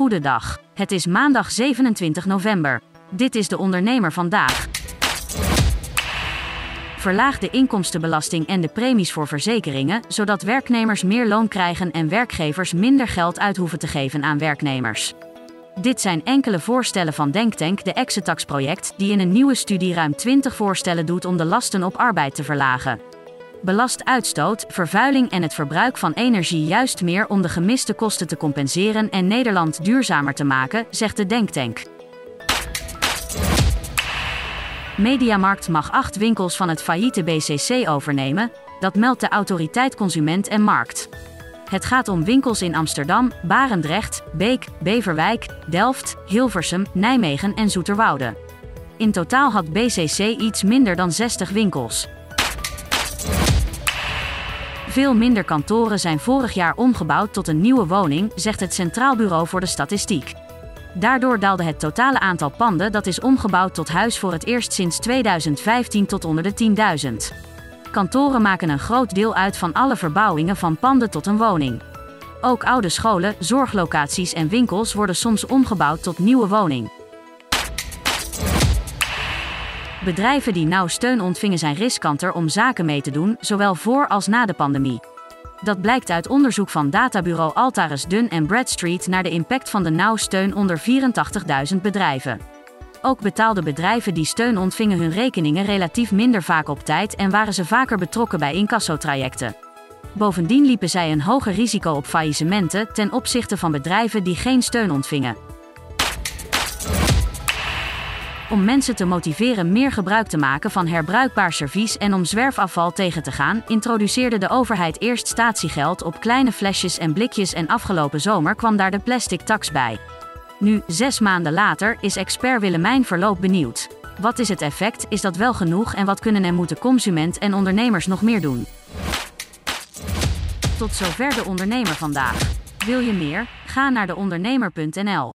Goedendag. Het is maandag 27 november. Dit is de ondernemer vandaag. Verlaag de inkomstenbelasting en de premies voor verzekeringen, zodat werknemers meer loon krijgen en werkgevers minder geld uit hoeven te geven aan werknemers. Dit zijn enkele voorstellen van Denktank, de Exetax-project, die in een nieuwe studie ruim 20 voorstellen doet om de lasten op arbeid te verlagen. Belast uitstoot, vervuiling en het verbruik van energie juist meer om de gemiste kosten te compenseren en Nederland duurzamer te maken, zegt de Denktank. Mediamarkt mag acht winkels van het failliete BCC overnemen, dat meldt de autoriteit Consument en Markt. Het gaat om winkels in Amsterdam, Barendrecht, Beek, Beverwijk, Delft, Hilversum, Nijmegen en Zoeterwoude. In totaal had BCC iets minder dan 60 winkels. Veel minder kantoren zijn vorig jaar omgebouwd tot een nieuwe woning, zegt het Centraal Bureau voor de Statistiek. Daardoor daalde het totale aantal panden dat is omgebouwd tot huis voor het eerst sinds 2015 tot onder de 10.000. Kantoren maken een groot deel uit van alle verbouwingen van panden tot een woning. Ook oude scholen, zorglocaties en winkels worden soms omgebouwd tot nieuwe woning. Bedrijven die nauw steun ontvingen zijn riskanter om zaken mee te doen, zowel voor als na de pandemie. Dat blijkt uit onderzoek van databureau Altaris Dun en Bradstreet naar de impact van de nauw steun onder 84.000 bedrijven. Ook betaalden bedrijven die steun ontvingen hun rekeningen relatief minder vaak op tijd en waren ze vaker betrokken bij incassotrajecten. Bovendien liepen zij een hoger risico op faillissementen ten opzichte van bedrijven die geen steun ontvingen. Om mensen te motiveren meer gebruik te maken van herbruikbaar servies en om zwerfafval tegen te gaan, introduceerde de overheid eerst statiegeld op kleine flesjes en blikjes en afgelopen zomer kwam daar de plastic tax bij. Nu, zes maanden later, is expert Willemijn Verloop benieuwd. Wat is het effect? Is dat wel genoeg en wat kunnen en moeten consument en ondernemers nog meer doen? Tot zover de ondernemer vandaag. Wil je meer? Ga naar deondernemer.nl.